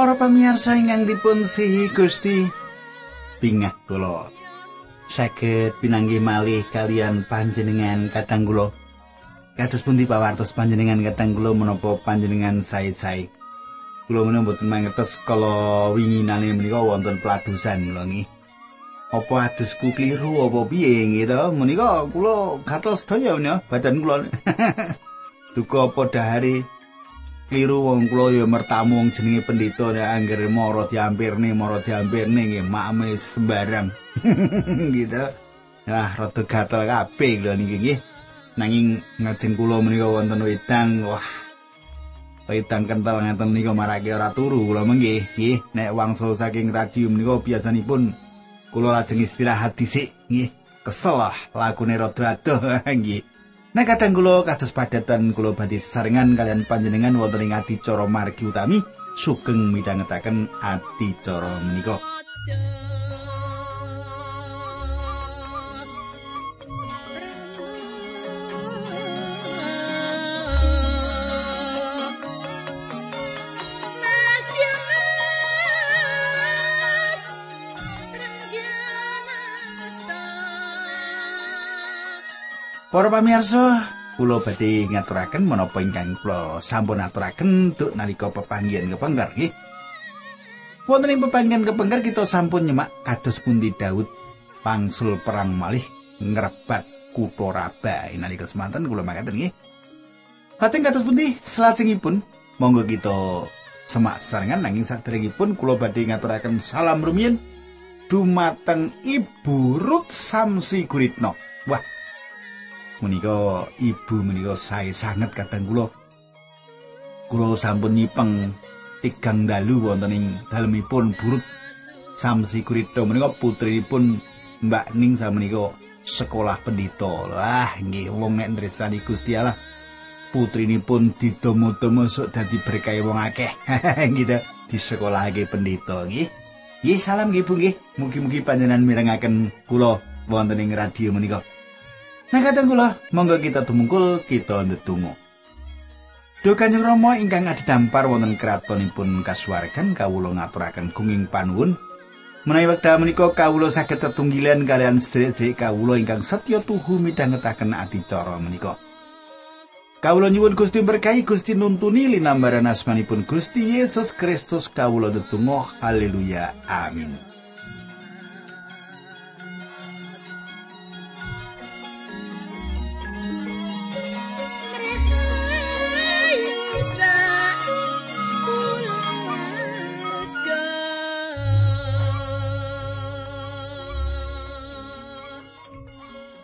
Para pamirsa ingkang dipun sihi Gusti, bingah kula saged pinanggih malih kalian panjenengan katang kula. Kados pundi pawartos panjenengan katang kula menapa panjenengan sae-sae. Kula menawa mboten mangertos kala winginane menika wonten peladusan kula nggih. Apa adusku kliru apa piye gitu? Menika kula gatel sedaya menika badan kula. Duka apa dahare kliru wong kula ya mertamu wong jenenge pendeta nek angger mara diampirne mara diampirne nggih makme sembarang. Gitu. Ah rada gatel kabeh lho niki nggih. Nanging ngajeng kula menika wonten wedang wah. Wedang kental ngeten nika marake ora turu kula menggih nggih. Nek wangsul saking radio menika biasanipun kula lajeng istirahat dhisik nggih. Kesel lah lagune rada adoh nggih Kadang kula kados padatan kula badhe sarengan kalian panjenengan wonten ing adicara margi utami sugeng midhangetaken adicara menika. Para pamirsa, kula badhe ngaturaken menapa ingkang kula sampun aturaken duk nalika pepanggihan kepengker nggih. Wonten ing pepanggihan kepengker kita sampun nyemak kados pundi Daud pangsul perang malih ngrebat kutha Raba nalika semanten kula makaten nggih. Lajeng kados pundi salajengipun monggo kita semak sarengan nanging sadèrèngipun kula badhe ngaturaken salam rumiyin dumateng Ibu Ruth Samsi Guritno. Wah, menika ibu menika sae sanget kadang kula. Kula sampun nyipeng tigang dalu wonten ing dalemipun burut Samsi Kurito menika putrinipun Mbak Ning menika sekolah pendito wah nggih wong nek ndresani Gusti Allah putrinipun didomo-domo sok dadi berkah wong akeh. Gitu di sekolahake pendito nggih. Nggih salam nggih Bu nggih. Mugi-mugi panjenengan mirengaken kula wonten ing radio menika Nah kadang kula, monggo kita tumungkul kita ndedonga. Duh Kanjeng Rama ingkang adhedhampar wonten kratonipun kasuwargan kawula ngaturaken gunging panuwun. Menawi wekdal menika kawula saged tetunggilan kalian sedherek kawula ingkang setya tuhu midhangetaken adicara menika. Kawula nyuwun Gusti berkahi Gusti nuntuni linambaran asmanipun Gusti Yesus Kristus kawula ndedonga haleluya amin.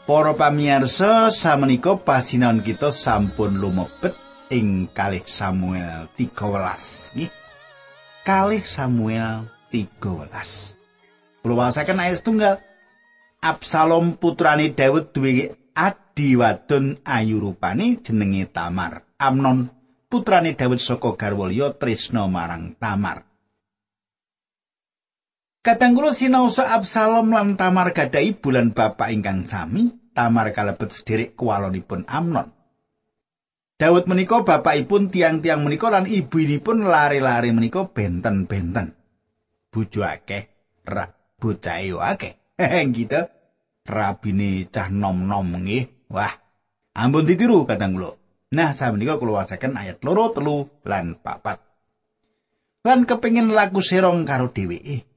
Para pamirsa, samenika pasinaon kita sampun lumebet ing kalih Samuel 13. Nggih. Kalih Samuel 13. Kula wasaken ayat tunggal. Absalom putrane Daud duwe adi wadon ayu rupane jenenge Tamar. Amnon putrane Daud saka garwa liya tresna marang Tamar. Kadang kula sinaosa Absalom lan Tamar gadhahi bulan bapak ingkang sami, Tamar kalebet sederek kualonipun Amnon. Daud menika bapakipun tiang-tiang menika lan ibunipun lari-lari menika benten-benten. Bojo akeh, ra bocah yo akeh. gitu. Rabine cah nom-nom nggih. Wah, ampun ditiru kadang kula. Nah, samenika kula wasaken ayat loro telu lan papat. Lan kepengin laku serong karo dheweke.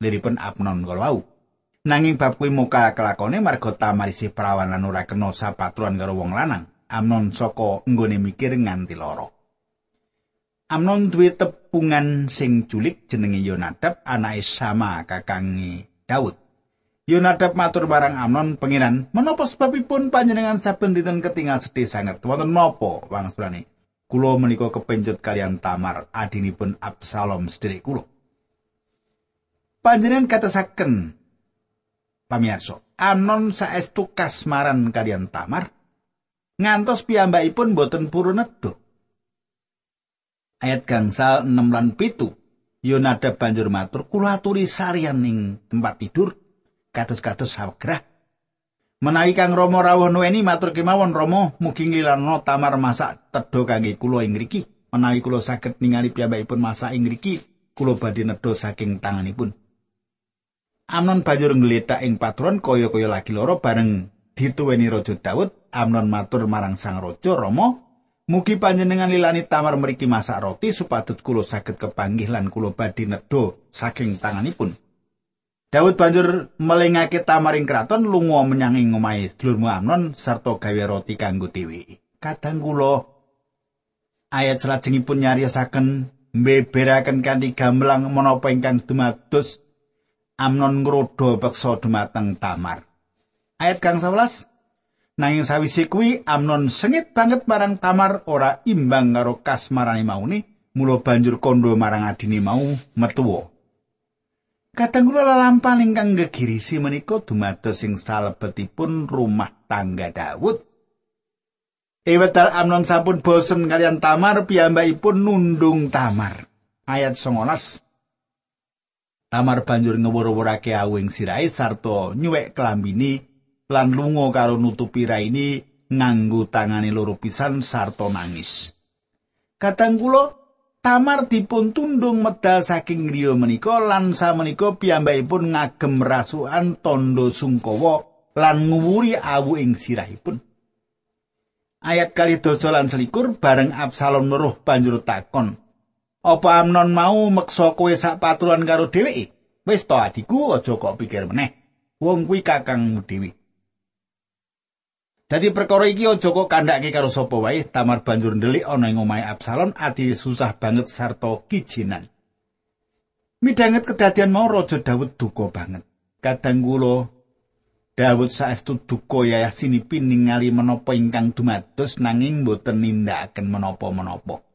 Liripun Abnon wau. Nanging bab kuwi muka kelakone marga tamarisi perawan lan ora kena sapatruan karo wong lanang. Amnon saka nggone mikir nganti lara. Amnon duwe tepungan sing culik jenenge Yonadab anake sama kakangi Daud. Yonadab matur marang Amnon pengiran, menapa sebabipun panjenengan saben dinten ketinggal sedih sanget? Wonten napa wangsulane? Kulo menika kepencut kalian Tamar, adinipun Absalom sedherek kulo. Panjenengan katesaken pamirsa anon saestu kasmaran kalian tamar? Ngantos piyambakipun boten purun nedha ayat gangsal 6 lan pitu. Yonada banjur matur kula aturi sarian ning tempat tidur kados-kados sawegrah menawi kang Rama rawuh nuweni matur kemawon Rama mugi ngilana tamar masak tedha kangge kula ing mriki. Menawi kula saged ningali piyambakipun masa ing mriki, kula badhe nedha saking tanganipun. Amnon banjur nggletak ing patron kaya-kaya lagi loro bareng dituweni Raja Daud. Amnon matur marang Sang Raja Rama, "Mugi panjenengan lilani tamar mriki masak roti supados kula saged kepanggih lan kula badhe nedha saking tanganipun." Daud banjur melingake tamar ing kraton lunga menyang ing omahe sedulurmu Amnon sarta gawe roti kanggo dheweke. Kadang kula ayat salajengipun nyariosaken mbeberaken kanthi gamblang menapa ingkang dumados Amnon ngrodha peksa dumateng Tamar. Ayat kang 11 Nanging sawise kuwi Amnon sengit banget marang Tamar ora imbang karo kasmarane maune, mula banjur kondo marang adine mau metuwa. Kadang kula lalampahan ingkang gegirisi menika dumados ing salebetipun rumah tangga Daud. Ewetal Amnon sampun bosen kalian Tamar piyambakipun nundung Tamar. Ayat 19 Tamar banjur ngewur-wurake awing sirahe sarta nyuwek klambine lan lunga karo nutupi raine nganggo tangane loro pisan sarta nangis. Kadang kula Tamar dipun tundung medal saking griya menika lan samenika piyambakipun ngagem rasukan tondo sungkawa lan nguwuri awu ing sirahipun. Ayat kali dosa lan selikur bareng Absalom nuruh banjur takon, Apa Amnon mau meksa kowe sak paturan karo dheweke? Wis to adiku aja kok pikir meneh. Wong kuwi kakangmu dhewe. Dadi perkara iki aja kok kandhake karo sapa wae, Tamar banjur ndelik ana ing omahe Absalom ati susah banget sarta kijinan. Midanget kedadian mau Raja Daud duka banget. Kadang kula Daud saestu duka yayah sinipin ningali menapa ingkang dumados nanging boten nindakaken menapa-menapa.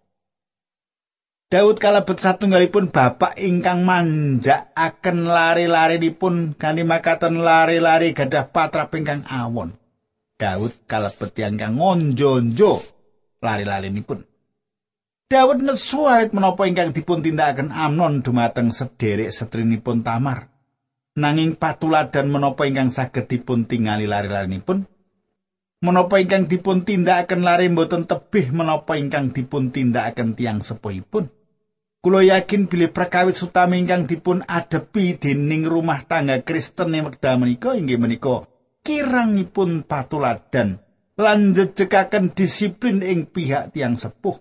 Daud kalebet satunggalipun bapak ingkang manjakaken lari-larinipun kanthi makaten lari-lari gadah patra ingkang awon. Daud kalebet ingkang ngonjo-njo lari-larinipun. Daud nesu awit menapa ingkang dipun tindakaken Amnon dumateng sederek setrinipun Tamar. Nanging patuladan menapa ingkang saged dipun tingali lari-larinipun? Menapa ingkang dipun tindakaken lari mboten tebih menapa ingkang dipun tindakaken tiang sepuhipun? Kulo yakin bilih perkawit utami ingkang dipun adepi dening rumah tangga Kristen ing wekdal menika inggih menika kirangipun patuladan lan jejekaken disiplin ing pihak tiang sepuh.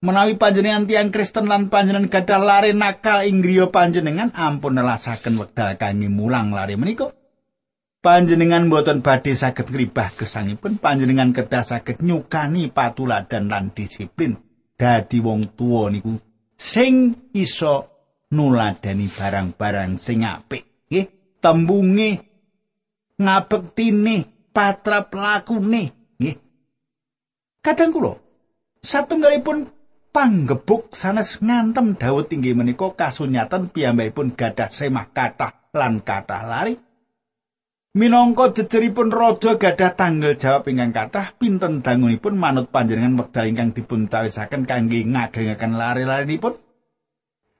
Menawi panjenengan tiang Kristen lan panjenengan gadah lari nakal ing griya panjenengan ampun nelasaken wekdal kangge mulang lari menika. Panjenengan boten badhe saged ngribah gesangipun panjenengan kedah saged nyukani patuladan lan disiplin. Dadi wong tuwa niku sing iso nuladani barang-barang sing apik nggih tembunge ngabektine patrap lakune nggih. Kadang kula satunggalipun panggebuk sanes ngantem Daud inggih menika kasunyatan piyambakipun gadah semah kathah lan kathah lari Minangka jejeripun raja gadah tanggal jawab ingkang kathah pinten dangunipun manut panjenengan wekdal ingkang dipun cawisaken kangge ngagengaken lari-larinipun.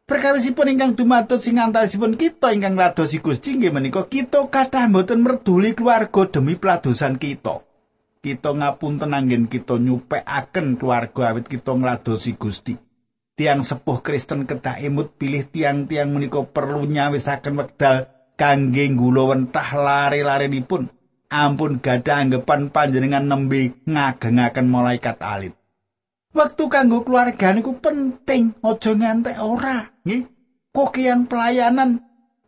Perkawisipun ingkang dumados sing antawisipun kita ingkang ngladosi Gusti nggih menika kita kathah mboten merduli keluarga demi peladosan kita. Kita ngapunten anggen kita nyupekaken keluarga awit kita ngladosi Gusti. Tiang sepuh Kristen kedah emut pilih tiang-tiang menika perlu nyawisaken wekdal kangge nggulo wentah lare-larenipun ampun gadah anggapan panjenengan nembe ngagengaken malaikat alit. Waktu kanggo keluarga niku penting aja ngantek ora nggih. Kok yang pelayanan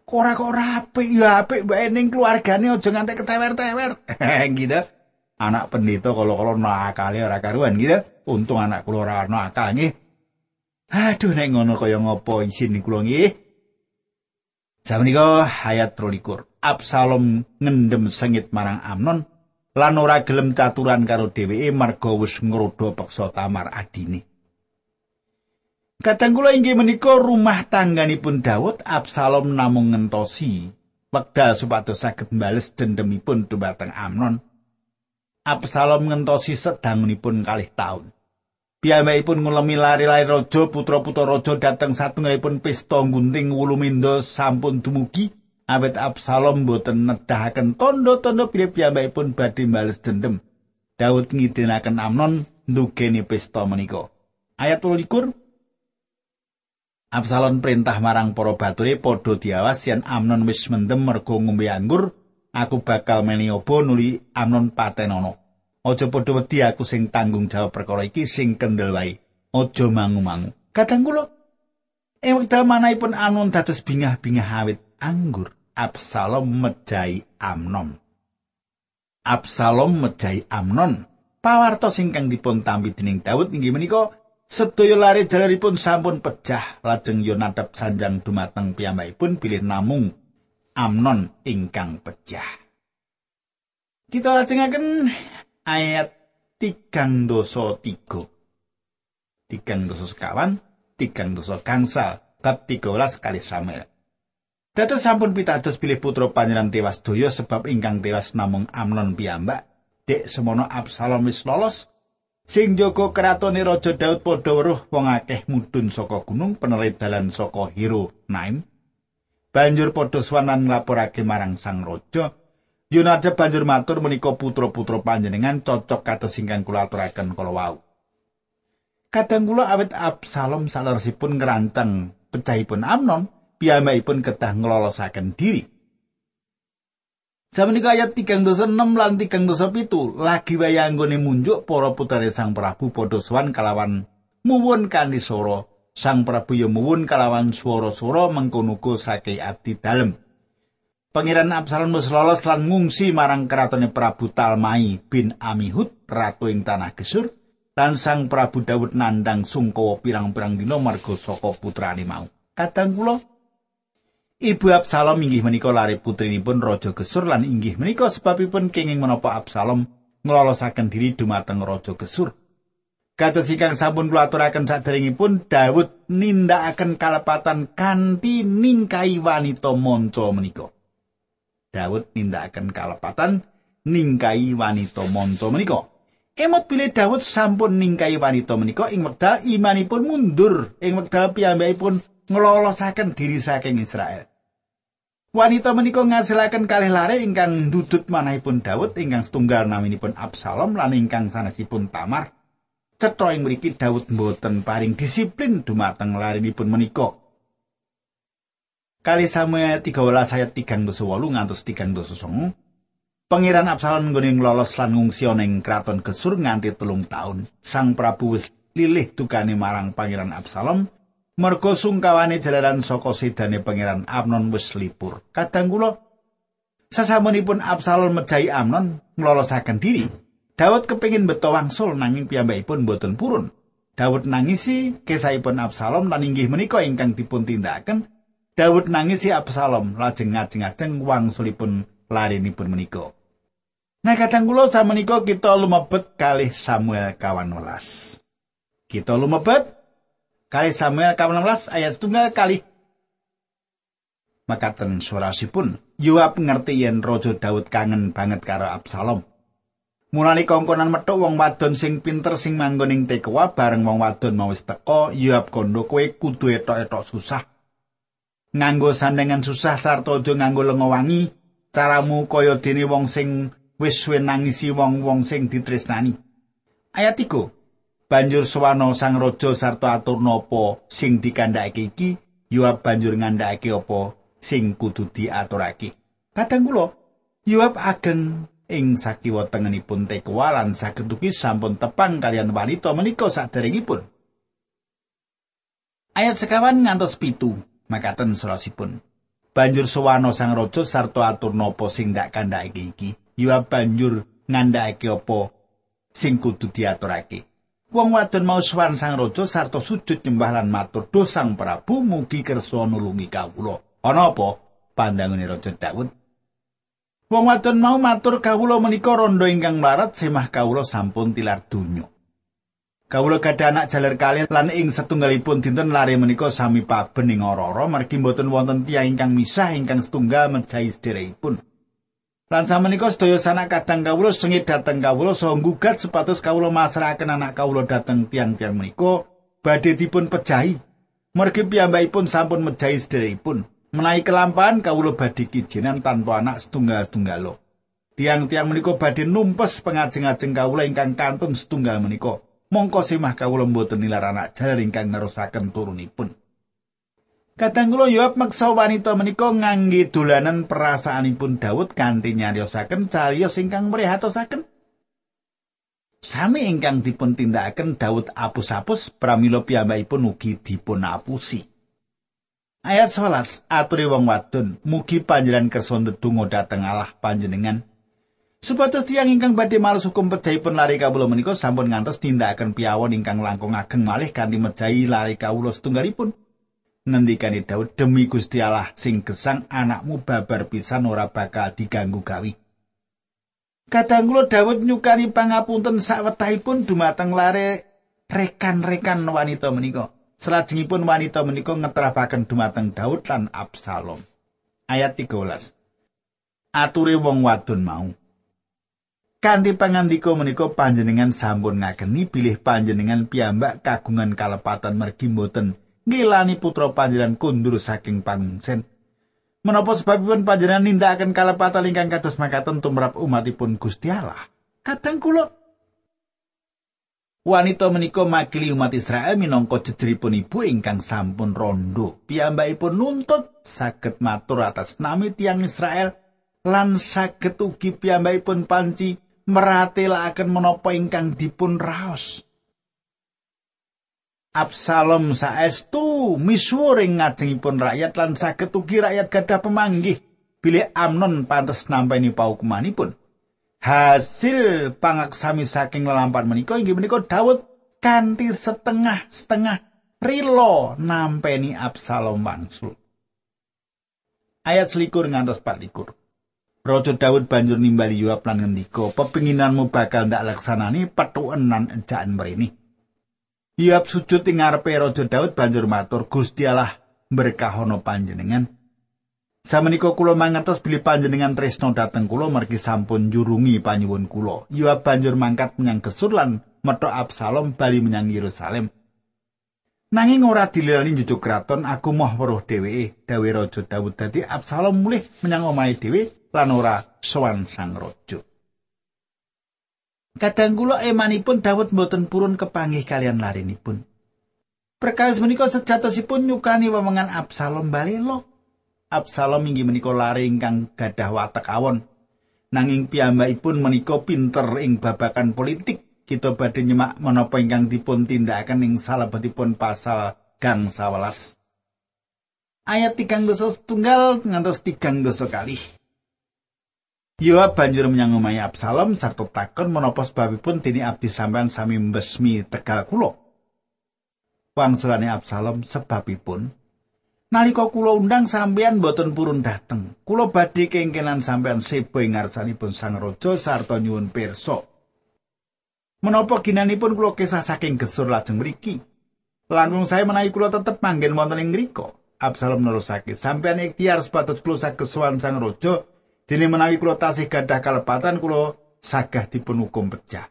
ora kok ora apik? Ya apik bae ning keluargane aja ngantek ketewer-tewer. Gitu. Anak pendeta kalau-kalau nakal ora karuan gitu. Untung anak kula ora nakal nggih. Aduh nek ngono kaya ngopo isin kula nggih Samenika hayat 23. Absalom ngendem sengit marang Amnon lan ora gelem caturan karo dheweke marga wis ngrodha peksa Tamar adine. Kadang kula inggih menika rumah tangganipun Daud Absalom namung ngentosi wekdal supados saged mbales dendemipun dumateng Amnon. Absalom ngentosi sedangunipun kalih taun. Piyambakipun ngulemi lari-lari raja putra-putra raja dhateng satunggalipun pesta gunting wulumindo sampun dumugi awet Absalom boten nedahaken tondo-tondo bilih piyambakipun badhe bales dendem. Daud ngidinaken Amnon ndugeni pesta menika. Ayat 22 Absalom perintah marang para bature padha diawas yen Amnon wis mendem mergo ngombe anggur, aku bakal meni apa nuli Amnon patenono. Aja padha wedi aku sing tanggung jawab perkara iki sing kendel wae. Aja mangu-mangu. Kadang kula ing wekdal manahipun Amnon dados bingah-bingah awit anggur, Absalom mejahi Amnon. Absalom mejahi Amnon. Pawartos ingkang dipun tampi dening Daud inggih menika Sedaya lare jalaripun sampun pecah lajeng Yonadab sanjang dumateng piyambakipun bilih namung Amnon ingkang pecah. Kita lajengaken ayat tigang dosa tiga. Tigang dosa sekawan, tigang dosa gangsal, bab tiga kali Samuel. Dados sampun pitados bilih putra panjenengan tewas doyo sebab ingkang tewas namung Amnon piyambak. Dek semono Absalom wis lolos, Sing jaga kratone Raja Daud padha weruh wong akeh mudhun saka gunung penerit dalan saka Hiro Naim. Banjur padha swanan nglaporake marang sang raja. Yonada banjur matur menika putra-putra panjenengan cocok kados ingkang kula aturaken kala wau. Kadang kula awit Absalom saleresipun ngerancang pecahipun Amnon, piyambakipun kedah nglolosaken diri. Samenika ayat 3.6 lan 3.7 lagi waya anggone munjuk para putrane Sang Prabu padha sowan kalawan muwun kanthi. Sang Prabu ya muwun kalawan swara-swara mengkono-uga saking abdi dalem. Pangeran Absalom wis lolos lan ngungsi marang kratone Prabu Talmai bin Amihud ratu ing tanah Gesur lan Sang Prabu Daud nandang sungkawa pirang-pirang dina marga saka putrane mau. Kadang kula Ibu Absalom inggih menika lare putrinipun Raja Gesur lan inggih menika sebabipun kenging menapa Absalom nglolosaken diri dumateng Raja Gesur. Kados ingkang sampun kula aturaken saderengipun Daud nindakaken kalepatan kanthi ningkai wanita monco menika. Daud nindakaken kalepatan ningkai wanita monco menika. Emot pilih Daud sampun ningkai wanita menika ing wekdal imanipun mundur ing wekdal piyambakipun nglolosaken diri saking Israel. Wanita menika ngasilaken kalih lare ingkang ndudut manahipun Daud ingkang setunggal naminipun Absalom lan ingkang sanesipun Tamar. Cetha ing mriki Daud mboten paring disiplin dumateng larinipun menika. Kali Samuel 13 ayat 3 ngantos 3 Pangeran Absalom nggone lolos lan ngungsi ing kraton Gesur nganti telung taun. Sang Prabu wis lilih tukane marang Pangeran Absalom Mergo sungkawane jalaran saka sedane pangeran Amnon wis lipur. Kadang kula sasampunipun Absalom mejahi Amnon nglolosaken diri, Daud kepingin beto wangsul nanging piyambakipun boten purun. Daud nangisi kesahipun Absalom lan inggih menika ingkang dipun tindakaken. Daud nangisi Absalom lajeng ngajeng-ajeng wangsulipun larinipun menika. Nah kadang kula samenika kita lumebet kalih Samuel kawan welas. Kita lumebet Kali Samuel 16 ayat setunggal kali. Makaten surasipun, Yoab ngerti yen Raja Daud kangen banget karo Absalom. Mulane kongkonan metuk wong wadon sing pinter sing manggon ing Tekoa bareng wong wadon mau wis teka, Yoab kondo kowe kudu etok-etok susah. Nganggo sandengan susah sarta aja nganggo lenga wangi, caramu kaya dene wong sing wis suwe nangisi wong-wong sing ditresnani. Ayat 3. banjur swana sang raja sarta atur napa sing dikandhakake iki Yoab banjur ngandhakake apa sing kudu diaturake kadang kula Yoab ageng ing sakiwa tengenipun Tekoa lan saged sampun tepang kalian wanita menika saderengipun ayat sekawan ngantos pitu makaten surasipun banjur swana sang raja sarta atur napa sing dak kandhakake iki Yoab banjur ngandhakake apa sing kudu diaturake Wong wadon mau swan sang raja sarta sujud nyembah lan matur do sang Prabu mugi kersa nulungi kawula. Ana apa? Pandangane Raja Daud. Wong wadon mau matur kawula menika rondo ingkang mlarat semah kawula sampun tilar donya. Kawula gadah anak jaler kalian lan ing setunggalipun dinten lare menika sami paben ing ora-ora margi mboten wonten tiyang ingkang misah ingkang setunggal mejahi sederekipun. Lan samenika sedaya sanak kadang kawula sengit dhateng kawula saha nggugat supados kawula masrahaken anak kawula dhateng tiang-tiang menika badhe dipun pejahi. Mergi piyambakipun sampun mejahi sederekipun. Menawi kelampahan kawula badhe kijenan tanpa anak setunggal-setunggal. Tiang-tiang menika badhe numpes pengajeng-ajeng kawula ingkang kantun setunggal menika. Mongko simah kawula mboten nilar anak jaler ingkang nerusaken turunipun. Kadang kula Yoab maksa wanita menika ngangge dolanan perasaanipun Daud kanthi nyariosaken cariyos ingkang mrihatosaken. Sami ingkang dipun tindakaken Daud apus-apus pramila piyambakipun ugi dipun apusi. Ayat 11 aturi wong wadon mugi panjenengan kersa ndedonga dhateng Allah panjenengan Supados tiyang ingkang badhe males hukum pejahipun lari kawula menika sampun ngantos tindakaken piyawon ingkang langkung ageng malih kanthi mejahi lari kawula setunggalipun. Ngendikane Daud demi Gusti Allah sing gesang anakmu babar pisan ora bakal diganggu gawi. Kadang kula Daud nyukani pangapunten sawetahipun dumateng lare rekan-rekan wanita menika. Selajengipun wanita menika ngeterapaken dumateng Daud lan Absalom. Ayat 13. Ature wong wadon mau Kanthi pangandika menika panjenengan sampun ngageni bilih panjenengan piyambak kagungan kalepatan mergi mboten ngilani putra panjenengan kundur saking pangungsen. Menapa sebabipun panjenengan nindakaken kalepatan ingkang kados makaten tumrap umatipun Gusti Allah? Kadang kula Wanita menika makili umat Israel minangka jejeripun ibu ingkang sampun rondo. Piyambakipun nuntut saged matur atas nami tiang Israel lan saged ugi piyambakipun panci meratelaken menapa ingkang dipun raos. Absalom saestu misuwur ing ngajengipun rakyat lan saged ugi rakyat gadah pemanggih bilih Amnon pantes nampani paukumanipun. Hasil pangaksami saking lelampahan menika inggih menika Daud kanthi setengah-setengah rilo nampeni Absalom wangsul. Ayat selikur ngantos 24. Raja Daud banjur nimbali Yoab lan ngendika, "Pepinginanmu bakal ndak laksanani petukenan ejakan mrene." Yoab sujud ing ngarepe Raja Daud banjur matur, "Gusti Allah berkahono panjenengan." Samenika kula mangertos bilih panjenengan tresno dhateng kula mergi sampun jurungi panyuwun kula. Yoab banjur mangkat menyang Gesur lan metu Absalom bali menyang Yerusalem. Nanging ora dililani njujuk kraton, aku moh weruh dheweke, dawe Raja Daud dadi Absalom mulih menyang omahe dhewe lan ora sowan sang raja. Kadang kula emanipun Daud mboten purun kepanggih kalian larinipun. Perkawis menika sejatosipun nyukani wewengan Absalom balelo. Absalom inggih menika lari ingkang gadah watek awon. Nanging piyambakipun menika pinter ing babakan politik. Kita badhe nyemak menapa ingkang dipun tindakaken ing salebetipun pasal gang 11. Ayat 3 dosa setunggal ngantos 3 dosa kalih. Yoab banjur menyang omahe Absalom sarta takon menapa sebabipun dene abdi sampean sami mbesmi tegal kula. Wangsulane Absalom sebabipun nalika kula undang sampean boten purun dateng. Kula badhe kengkenan sampean sebo ing ngarsanipun sang raja sarta nyuwun pirsa. Menapa ginanipun kula kesah saking gesur lajeng mriki? Langkung saya menawi kula tetep manggen wonten ing mriku. Absalom nerusake, sampean ikhtiar sepatut kula sakesuan sang raja Dene menawi kula tasih gadah kalepatan kula sagah dipun hukum pecah.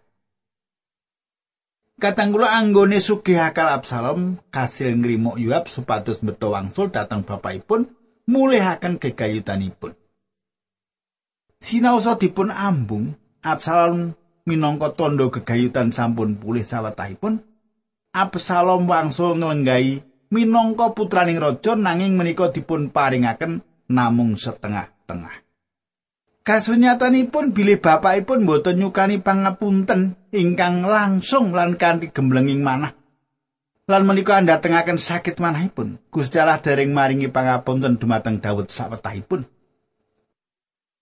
Katang kula anggone sugih akal Absalom kasil ngrimo Yoab supados beto wangsul datang bapakipun mulihaken gegayutanipun. Sinaosa dipun ambung, Absalom minangka tondo gegayutan sampun pulih sawetahipun. Absalom wangsul nglenggahi minangka putraning raja nanging menika dipun paringaken namung setengah-tengah. Kasunyatanipun bilih bapakipun mboten nyukani pangapunten ingkang langsung lan kanthi gemblenging manah. Lan menika andhatengaken sakit manahipun. Gusti Allah dereng maringi pangapunten dumateng Daud sawetahipun.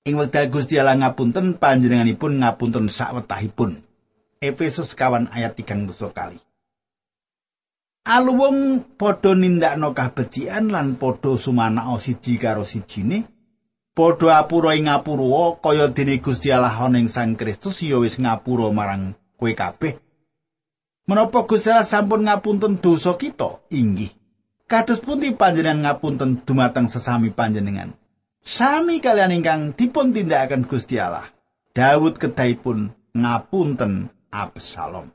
Ing wekdal Gusti Allah ngapunten panjenenganipun ngapunten sawetahipun. Efesus kawan ayat 3 kali. Aluwung padha nindakno kabecikan lan padha sumanao siji karo sijine padha apura ing ngapura kaya dene Gusti Allah ing Sang Kristus ya wis ngapura marang kowe kabeh. Menapa Gusti Allah sampun ngapunten dosa kita? Inggih. Kados pundi panjenengan ngapunten dumateng sesami panjenengan? Sami kalian ingkang dipun tindakaken Gusti Allah. Daud kedahipun ngapunten Absalom.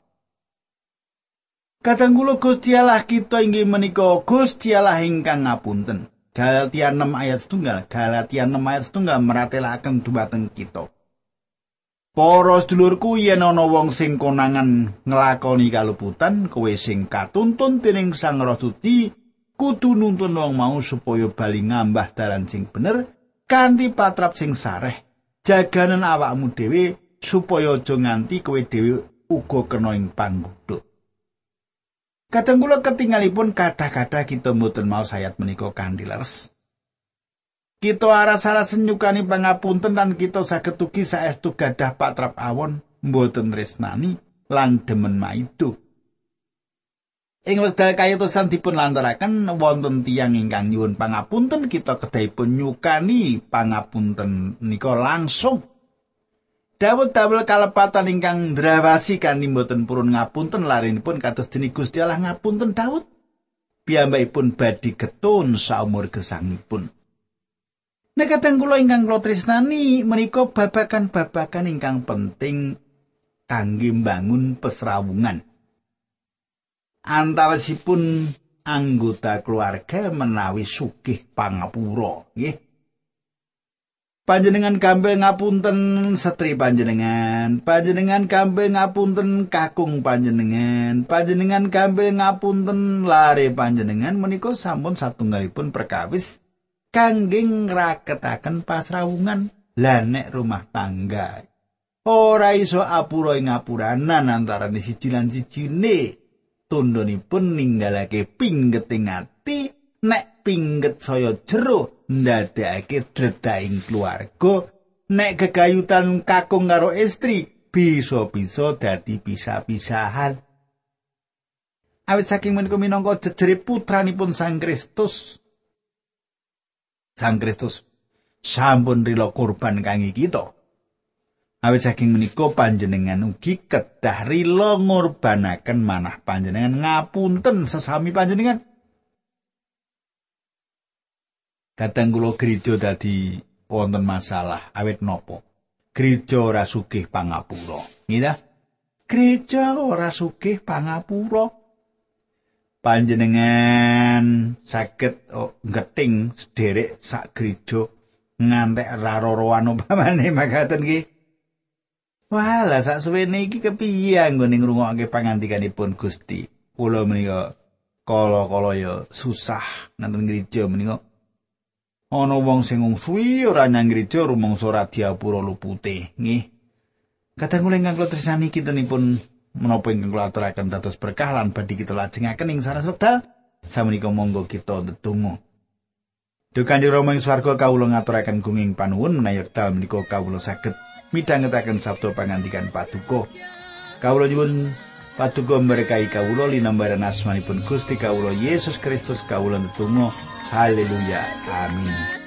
Kadang kula Gusti Allah kita inggih menika Gusti Allah ingkang ngapunten. Galatia 6 ayat setunggal, Galatia 6 ayat setunggal meratelaken dumateng kita. Para sedulurku yen ana wong sing konangan nglakoni kaluputan, kowe sing katuntun dening Sang Roh Suci kudu nuntun wong mau supaya bali ngambah dalan sing bener kanthi patrap sing sareh. Jaganen awakmu dhewe supaya aja nganti kowe dhewe uga kena ing panggodha. Kadang kula ketinggalipun kathah-kathah kita mboten mau sayat menika kanthi leres. Kita aras-aras nyukani pangapunten lan kita saged ugi saestu gadah patrap awon mboten tresnani lan demen maido. Ing wekdal kayatosan dipun lantaraken wonten tiyang ingkang nyuwun pangapunten kita kedahipun nyukani pangapunten nika langsung. Dawud damel kalepatan ingkang ndrawasi kanthi mboten purun ngapunten larinipun kados deni Gusti Allah ngapunten Dawud. Piyambakipun badhe getun saumur gesangipun. Nek kadang kula ingkang kula tresnani menika babakan-babakan ingkang penting kangge mbangun pesrawungan. Antawasipun anggota keluarga menawi sugih pangapura, nggih. Panjenengan gampil ngapunten setri panjenengan, panjenengan gampil ngapunten kakung panjenengan, panjenengan gampil ngapunten lare panjenengan. Menika sampun satunggalipun perkawis kangge ngraketaken pasrawungan. Lan rumah tangga ora iso apura ing ngapuranan antarané siji lan sijine tundhonipun ninggalake pinggeting ati nek pingget saya jero ndadekake dredaing keluarga. Nek gegayutan kakung karo istri bisa-bisa dadi pisah-pisahan. Awit saking menika minangka jejere putranipun Sang Kristus. Sang Kristus sampun rila kurban kangge kita. Awit saking menika panjenengan ugi kedah rila ngurbanaken manah panjenengan ngapunten sesami panjenengan. Kadang kula gereja dadi wonten masalah awit nopo? Gereja ora sugih pangapura. Nggih Gereja ora sugih pangapura. panjenengan saged oh, ngeting sederek sak gereja ngantek raroroan umpamane makaten nggih. Wah, lah sak suwene iki kepiye anggone ngrungokake pangandikanipun Gusti? Kula menika kala-kala ya susah nonton gereja menika. Ana wong sing ngungsuwi ora nyang gereja rumangsa ora diapura lupute, nggih. Kadang kula ingkang kula tresnani kintenipun menapa ingkang kula aturaken dados berkah lan badhe kita lajengaken ing saras wekdal samenika monggo kita ndedonga Duh Kanjeng Rama ing swarga kawula ngaturaken gunging panuwun menawi wekdal menika kawula saged midhangetaken sabda pangandikan paduka. Kawula nyuwun paduka berkahi kawula linambaran asmanipun Gusti kawula Yesus Kristus kawula ndedonga haleluya. Amin